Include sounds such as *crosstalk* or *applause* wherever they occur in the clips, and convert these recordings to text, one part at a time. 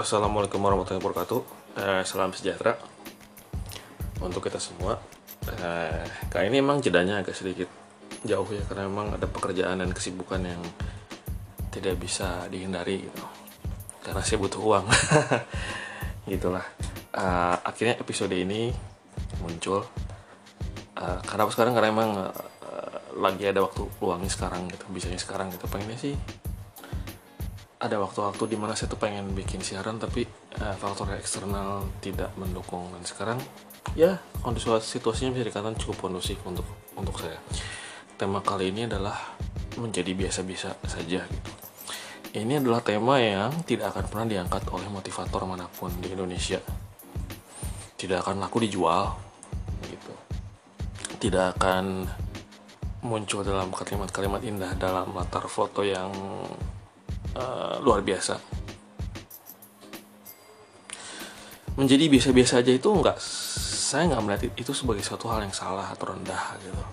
Wassalamualaikum warahmatullahi wabarakatuh. Eh, salam sejahtera untuk kita semua. Eh, kali ini emang jedanya agak sedikit jauh ya karena memang ada pekerjaan dan kesibukan yang tidak bisa dihindari gitu. Karena saya butuh uang. *laughs* Gitulah. Eh, akhirnya episode ini muncul. Eh, karena sekarang karena emang eh, lagi ada waktu luangnya sekarang gitu, bisanya sekarang gitu. Pengennya sih ada waktu-waktu di mana saya tuh pengen bikin siaran tapi uh, faktor eksternal tidak mendukung. Dan sekarang ya kondisi situasinya bisa dikatakan cukup kondusif untuk untuk saya. Tema kali ini adalah menjadi biasa-biasa saja gitu. Ini adalah tema yang tidak akan pernah diangkat oleh motivator mana pun di Indonesia. Tidak akan laku dijual gitu. Tidak akan muncul dalam kalimat-kalimat indah dalam latar foto yang uh, luar biasa. Menjadi biasa-biasa aja itu nggak, saya nggak melihat itu sebagai suatu hal yang salah atau rendah gitu.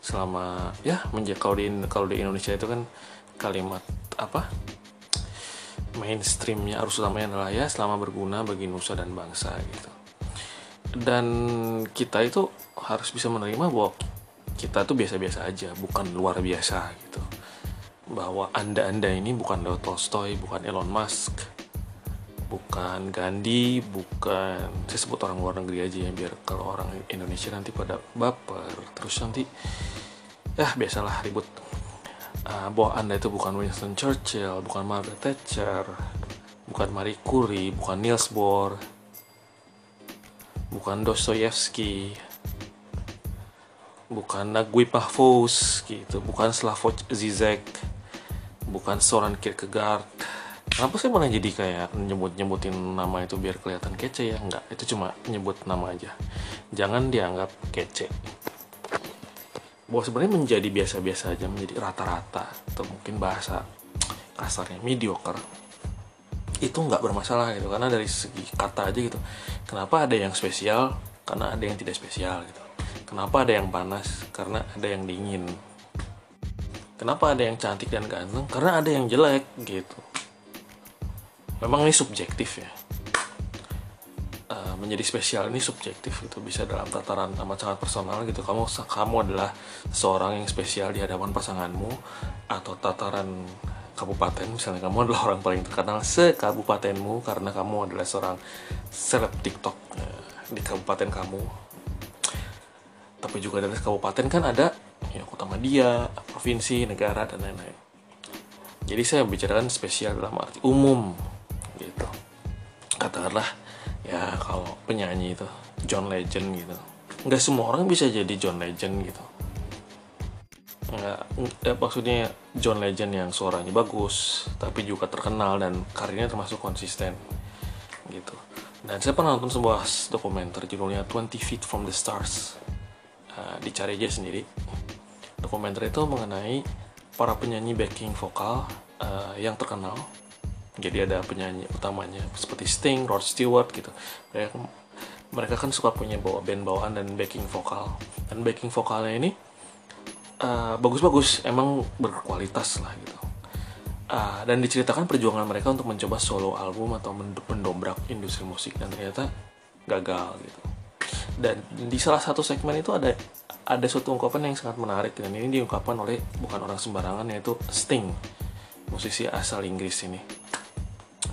Selama ya menjadi kalau di kalau di Indonesia itu kan kalimat apa mainstreamnya arus utamanya adalah ya selama berguna bagi nusa dan bangsa gitu. Dan kita itu harus bisa menerima bahwa kita tuh biasa-biasa aja, bukan luar biasa gitu bahwa anda-anda ini bukan Leo Tolstoy, bukan Elon Musk, bukan Gandhi, bukan saya sebut orang luar negeri aja ya biar kalau orang Indonesia nanti pada baper. Terus nanti ya biasalah ribut. Uh, bahwa anda itu bukan Winston Churchill, bukan Margaret Thatcher, bukan Marie Curie, bukan Niels Bohr, bukan Dostoyevsky, bukan Nagui Pahvos gitu, bukan Slavoj Zizek, bukan Soren Kierkegaard. Kenapa sih malah jadi kayak nyebut-nyebutin nama itu biar kelihatan kece ya? Enggak itu cuma nyebut nama aja. Jangan dianggap kece. Bahwa sebenarnya menjadi biasa-biasa aja menjadi rata-rata atau mungkin bahasa kasarnya mediocre itu nggak bermasalah gitu. Karena dari segi kata aja gitu. Kenapa ada yang spesial? Karena ada yang tidak spesial gitu. Kenapa ada yang panas? Karena ada yang dingin Kenapa ada yang cantik dan ganteng? Karena ada yang jelek gitu. Memang ini subjektif ya. Uh, menjadi spesial ini subjektif itu bisa dalam tataran amat sangat personal gitu. Kamu kamu adalah seorang yang spesial di hadapan pasanganmu atau tataran kabupaten misalnya kamu adalah orang paling terkenal se kabupatenmu karena kamu adalah seorang seleb TikTok uh, di kabupaten kamu. Tapi juga dari kabupaten kan ada ya kota media, provinsi, negara dan lain-lain. Jadi saya bicarakan spesial dalam arti umum gitu. Katakanlah ya kalau penyanyi itu John Legend gitu. Nggak semua orang bisa jadi John Legend gitu. Nggak, ya, maksudnya John Legend yang suaranya bagus, tapi juga terkenal dan karirnya termasuk konsisten gitu. Dan saya pernah nonton sebuah dokumenter judulnya 20 Feet from the Stars. Uh, dicari aja sendiri dokumenter itu mengenai para penyanyi backing vokal uh, yang terkenal. Jadi ada penyanyi utamanya seperti Sting, Rod Stewart gitu. Mereka, mereka kan suka punya bawa band bawaan dan backing vokal. Dan backing vokalnya ini bagus bagus-bagus, emang berkualitas lah gitu. Uh, dan diceritakan perjuangan mereka untuk mencoba solo album atau mendobrak industri musik dan ternyata gagal gitu. Dan di salah satu segmen itu ada ada suatu ungkapan yang sangat menarik dan ini diungkapkan oleh bukan orang sembarangan yaitu Sting musisi asal Inggris ini.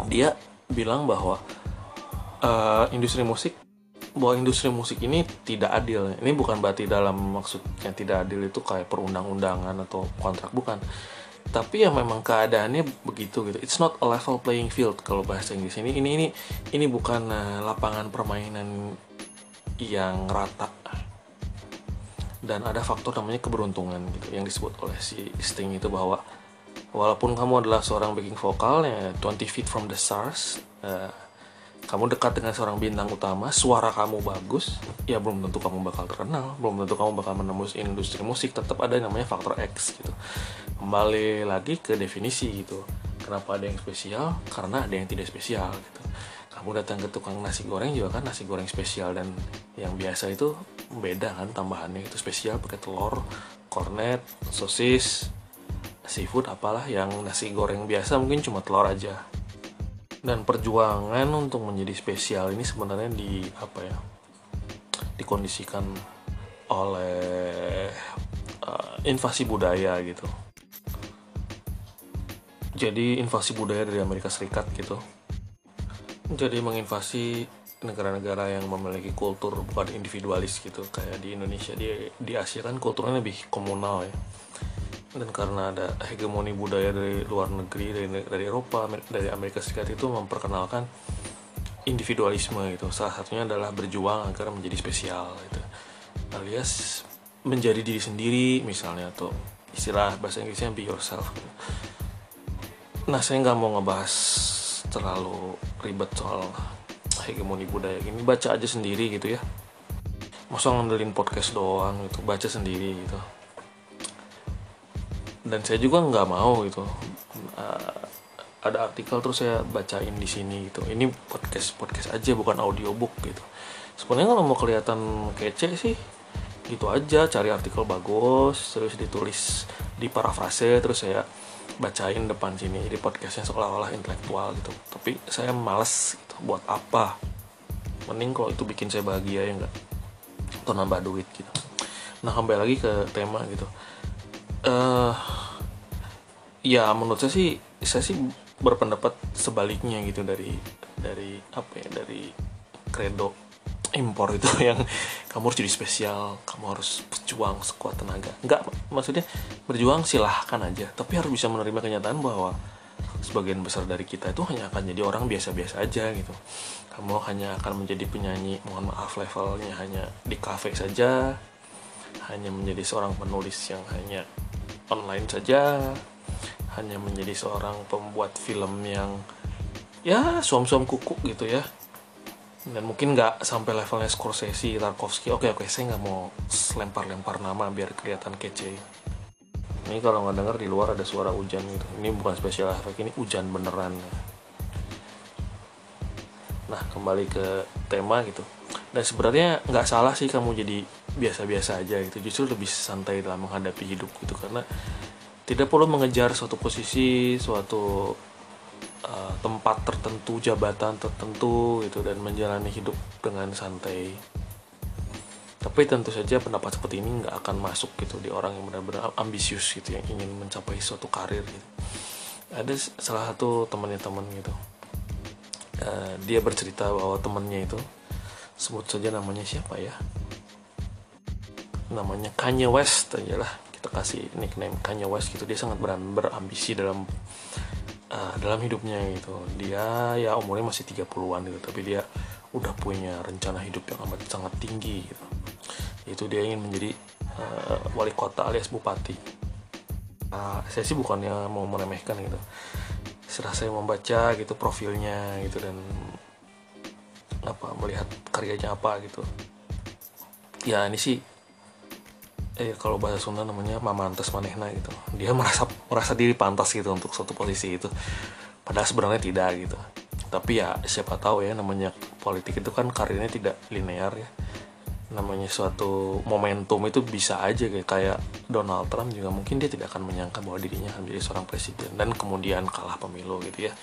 Dia bilang bahwa uh, industri musik bahwa industri musik ini tidak adil. Ini bukan berarti dalam maksud yang tidak adil itu kayak perundang-undangan atau kontrak bukan. Tapi ya memang keadaannya begitu gitu. It's not a level playing field kalau bahasa Inggris. Ini ini ini ini bukan uh, lapangan permainan yang rata dan ada faktor namanya keberuntungan gitu yang disebut oleh si Sting itu bahwa walaupun kamu adalah seorang backing vokal ya 20 feet from the stars uh, kamu dekat dengan seorang bintang utama suara kamu bagus ya belum tentu kamu bakal terkenal belum tentu kamu bakal menembus industri musik tetap ada yang namanya faktor X gitu. Kembali lagi ke definisi gitu kenapa ada yang spesial? Karena ada yang tidak spesial gitu. Kamu datang ke tukang nasi goreng juga kan nasi goreng spesial dan yang biasa itu beda kan tambahannya. Itu spesial pakai telur kornet sosis seafood apalah yang nasi goreng biasa mungkin cuma telur aja. Dan perjuangan untuk menjadi spesial ini sebenarnya di apa ya dikondisikan oleh uh, invasi budaya gitu. Jadi invasi budaya dari Amerika Serikat gitu. Jadi menginvasi negara-negara yang memiliki kultur bukan individualis gitu. Kayak di Indonesia di di Asia kan kulturnya lebih komunal ya. Dan karena ada hegemoni budaya dari luar negeri dari dari Eropa dari Amerika Serikat itu memperkenalkan individualisme gitu. Salah satunya adalah berjuang agar menjadi spesial gitu. Alias menjadi diri sendiri misalnya atau istilah bahasa Inggrisnya be yourself gitu. nah saya nggak mau ngebahas terlalu ribet soal hegemoni budaya ini baca aja sendiri gitu ya. Masa ngandelin podcast doang gitu baca sendiri gitu. Dan saya juga nggak mau gitu. Uh, ada artikel terus saya bacain di sini gitu. Ini podcast podcast aja bukan audiobook gitu. Sebenarnya kalau mau kelihatan kece sih gitu aja. Cari artikel bagus terus ditulis di parafrase terus saya bacain depan sini jadi podcastnya seolah-olah intelektual gitu. Tapi saya males gitu. buat apa. Mending kalau itu bikin saya bahagia ya enggak? Atau nambah duit gitu. Nah kembali lagi ke tema gitu. Uh, ya menurut saya sih saya sih berpendapat sebaliknya gitu dari dari apa ya dari kredo impor itu *laughs* yang kamu harus jadi spesial kamu harus berjuang sekuat tenaga. Nggak maksudnya berjuang silahkan aja tapi harus bisa menerima kenyataan bahwa sebagian besar dari kita itu hanya akan jadi orang biasa-biasa aja gitu. Kamu hanya akan menjadi penyanyi mohon maaf levelnya hanya di cafe saja hanya menjadi seorang penulis yang hanya online saja hanya menjadi seorang pembuat film yang ya suam-suam kuku gitu ya dan mungkin nggak sampai levelnya Scorsese, Tarkovsky. Oke oke, saya nggak mau lempar-lempar nama biar kelihatan kece. Ini kalau nggak dengar di luar ada suara hujan gitu. Ini bukan special effect, ini hujan beneran. Nah kembali ke tema gitu. Dan sebenarnya nggak salah sih kamu jadi biasa-biasa aja gitu. Justru lebih santai dalam menghadapi hidup gitu karena tidak perlu mengejar suatu posisi, suatu uh, tempat tertentu, jabatan tertentu gitu dan menjalani hidup dengan santai. Tapi tentu saja pendapat seperti ini nggak akan masuk gitu di orang yang benar-benar ambisius gitu yang ingin mencapai suatu karir gitu. Ada salah satu temannya teman gitu. Uh, dia bercerita bahwa temannya itu sebut saja namanya siapa ya? Namanya Kanye West aja lah kita kasih nickname Kanye West gitu dia sangat ber berambisi dalam uh, dalam hidupnya gitu. Dia ya umurnya masih 30-an gitu tapi dia udah punya rencana hidup yang amat sangat tinggi gitu. Itu dia ingin menjadi uh, wali kota alias bupati. Uh, saya sih bukannya mau meremehkan gitu. Setelah saya membaca gitu profilnya gitu dan apa melihat karyanya apa gitu. Ya ini sih eh kalau bahasa Sunda namanya mamantes manehna gitu. Dia merasa merasa diri pantas gitu untuk suatu posisi itu. Padahal sebenarnya tidak gitu. Tapi ya siapa tahu ya namanya politik itu kan karirnya tidak linear ya. Namanya suatu momentum itu bisa aja kayak kayak Donald Trump juga mungkin dia tidak akan menyangka bahwa dirinya akan menjadi seorang presiden dan kemudian kalah pemilu gitu ya.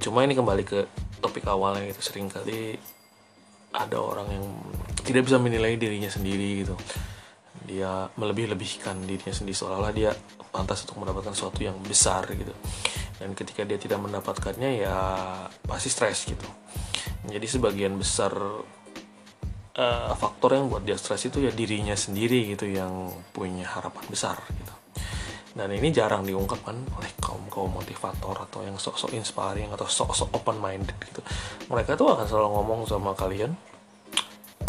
Cuma ini kembali ke topik awalnya gitu. Seringkali ada orang yang tidak bisa menilai dirinya sendiri gitu dia melebih-lebihkan dirinya sendiri seolah-olah dia pantas untuk mendapatkan sesuatu yang besar gitu. Dan ketika dia tidak mendapatkannya ya pasti stres gitu. Jadi sebagian besar uh, faktor yang buat dia stres itu ya dirinya sendiri gitu yang punya harapan besar gitu. Dan ini jarang diungkapkan oleh kaum kaum motivator atau yang sok-sok inspiring atau sok-sok open minded gitu. Mereka tuh akan selalu ngomong sama kalian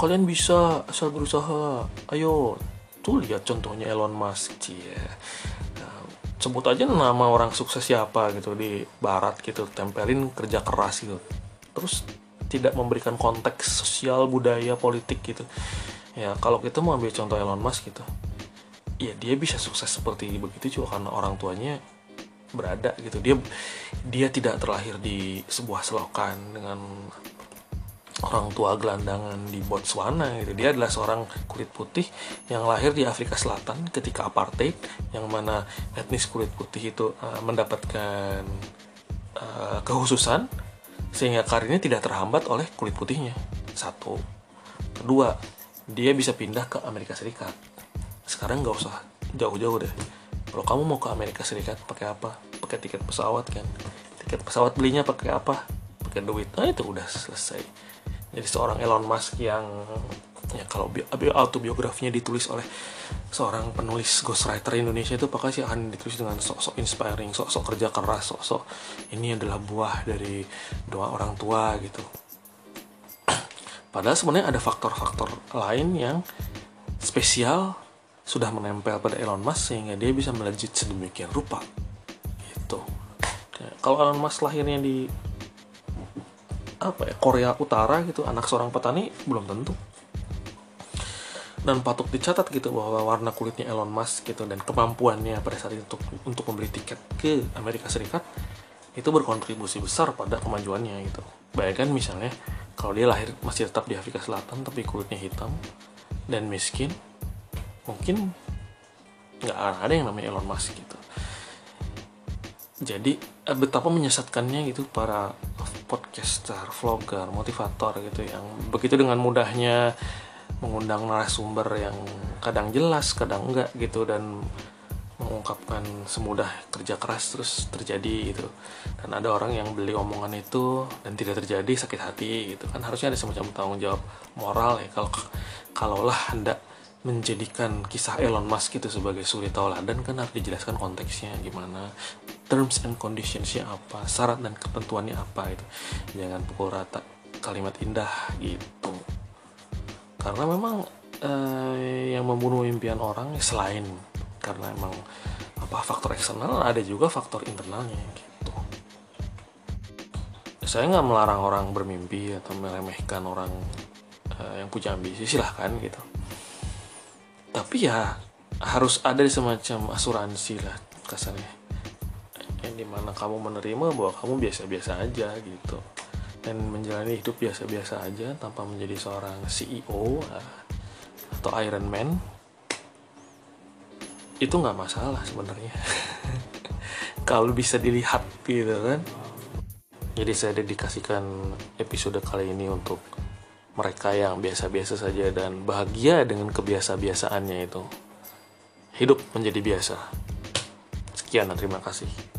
kalian bisa asal berusaha. Ayo tuh lihat contohnya Elon Musk cie. Nah, sebut aja nama orang sukses siapa gitu di barat gitu tempelin kerja keras gitu. Terus tidak memberikan konteks sosial budaya politik gitu. Ya kalau kita mau ambil contoh Elon Musk gitu ya dia bisa sukses seperti begitu juga karena orang tuanya berada gitu. Dia dia tidak terlahir di sebuah selokan dengan orang tua gelandangan di Botswana gitu. Dia adalah seorang kulit putih yang lahir di Afrika Selatan ketika apartheid yang mana etnis kulit putih itu uh, mendapatkan uh, kehususan sehingga karirnya tidak terhambat oleh kulit putihnya. Satu. Kedua dia bisa pindah ke Amerika Serikat. Sekarang nggak usah jauh-jauh deh. Kalau kamu mau ke Amerika Serikat pakai apa? Pakai tiket pesawat kan? Tiket pesawat belinya pakai apa? Pakai duit. Nah itu udah selesai jadi seorang Elon Musk yang ya kalau bi autobiografinya ditulis oleh seorang penulis ghostwriter Indonesia itu pasti akan ditulis dengan sok-sok inspiring, sok-sok kerja keras, sok-sok ini adalah buah dari doa orang tua gitu. Padahal sebenarnya ada faktor-faktor lain yang spesial sudah menempel pada Elon Musk sehingga dia bisa melejit sedemikian rupa. Gitu. Kalau Elon Musk lahirnya di apa ya Korea Utara gitu, anak seorang petani belum tentu dan patut dicatat gitu bahwa warna kulitnya Elon Musk gitu dan kemampuannya pada saat itu untuk untuk membeli tiket ke Amerika Serikat itu berkontribusi besar pada kemajuannya gitu. Bayangkan misalnya kalau dia lahir masih tetap di Afrika Selatan tapi kulitnya hitam dan miskin, mungkin nggak ada yang namanya Elon Musk gitu. Jadi eh, betapa menyesatkannya gitu para podcaster, vlogger, motivator gitu yang begitu dengan mudahnya mengundang narasumber yang kadang jelas kadang enggak gitu dan mengungkapkan semudah kerja keras terus terjadi gitu. Dan ada orang yang beli omongan itu dan tidak terjadi sakit hati gitu. Kan harusnya ada semacam tanggung jawab moral ya kalau kalaulah hendak menjadikan kisah Elon Musk itu sebagai suri tauladan kan harus dijelaskan konteksnya gimana terms and conditionsnya apa syarat dan ketentuannya apa itu jangan pukul rata kalimat indah gitu. Karena memang eh, yang membunuh impian orang selain karena emang apa faktor eksternal ada juga faktor internalnya gitu. Saya nggak melarang orang bermimpi atau meremehkan orang eh, yang punya ambisi silahkan gitu tapi ya harus ada semacam asuransi lah kasarnya. Yang di mana kamu menerima bahwa kamu biasa-biasa aja gitu. Dan menjalani hidup biasa-biasa aja tanpa menjadi seorang CEO eh, atau Iron Man itu nggak masalah sebenarnya. *laughs* Kalau bisa dilihat gitu kan. Jadi saya dedikasikan episode kali ini untuk mereka yang biasa-biasa saja dan bahagia dengan kebiasa-biasaannya itu. Hidup menjadi biasa. Sekian dan terima kasih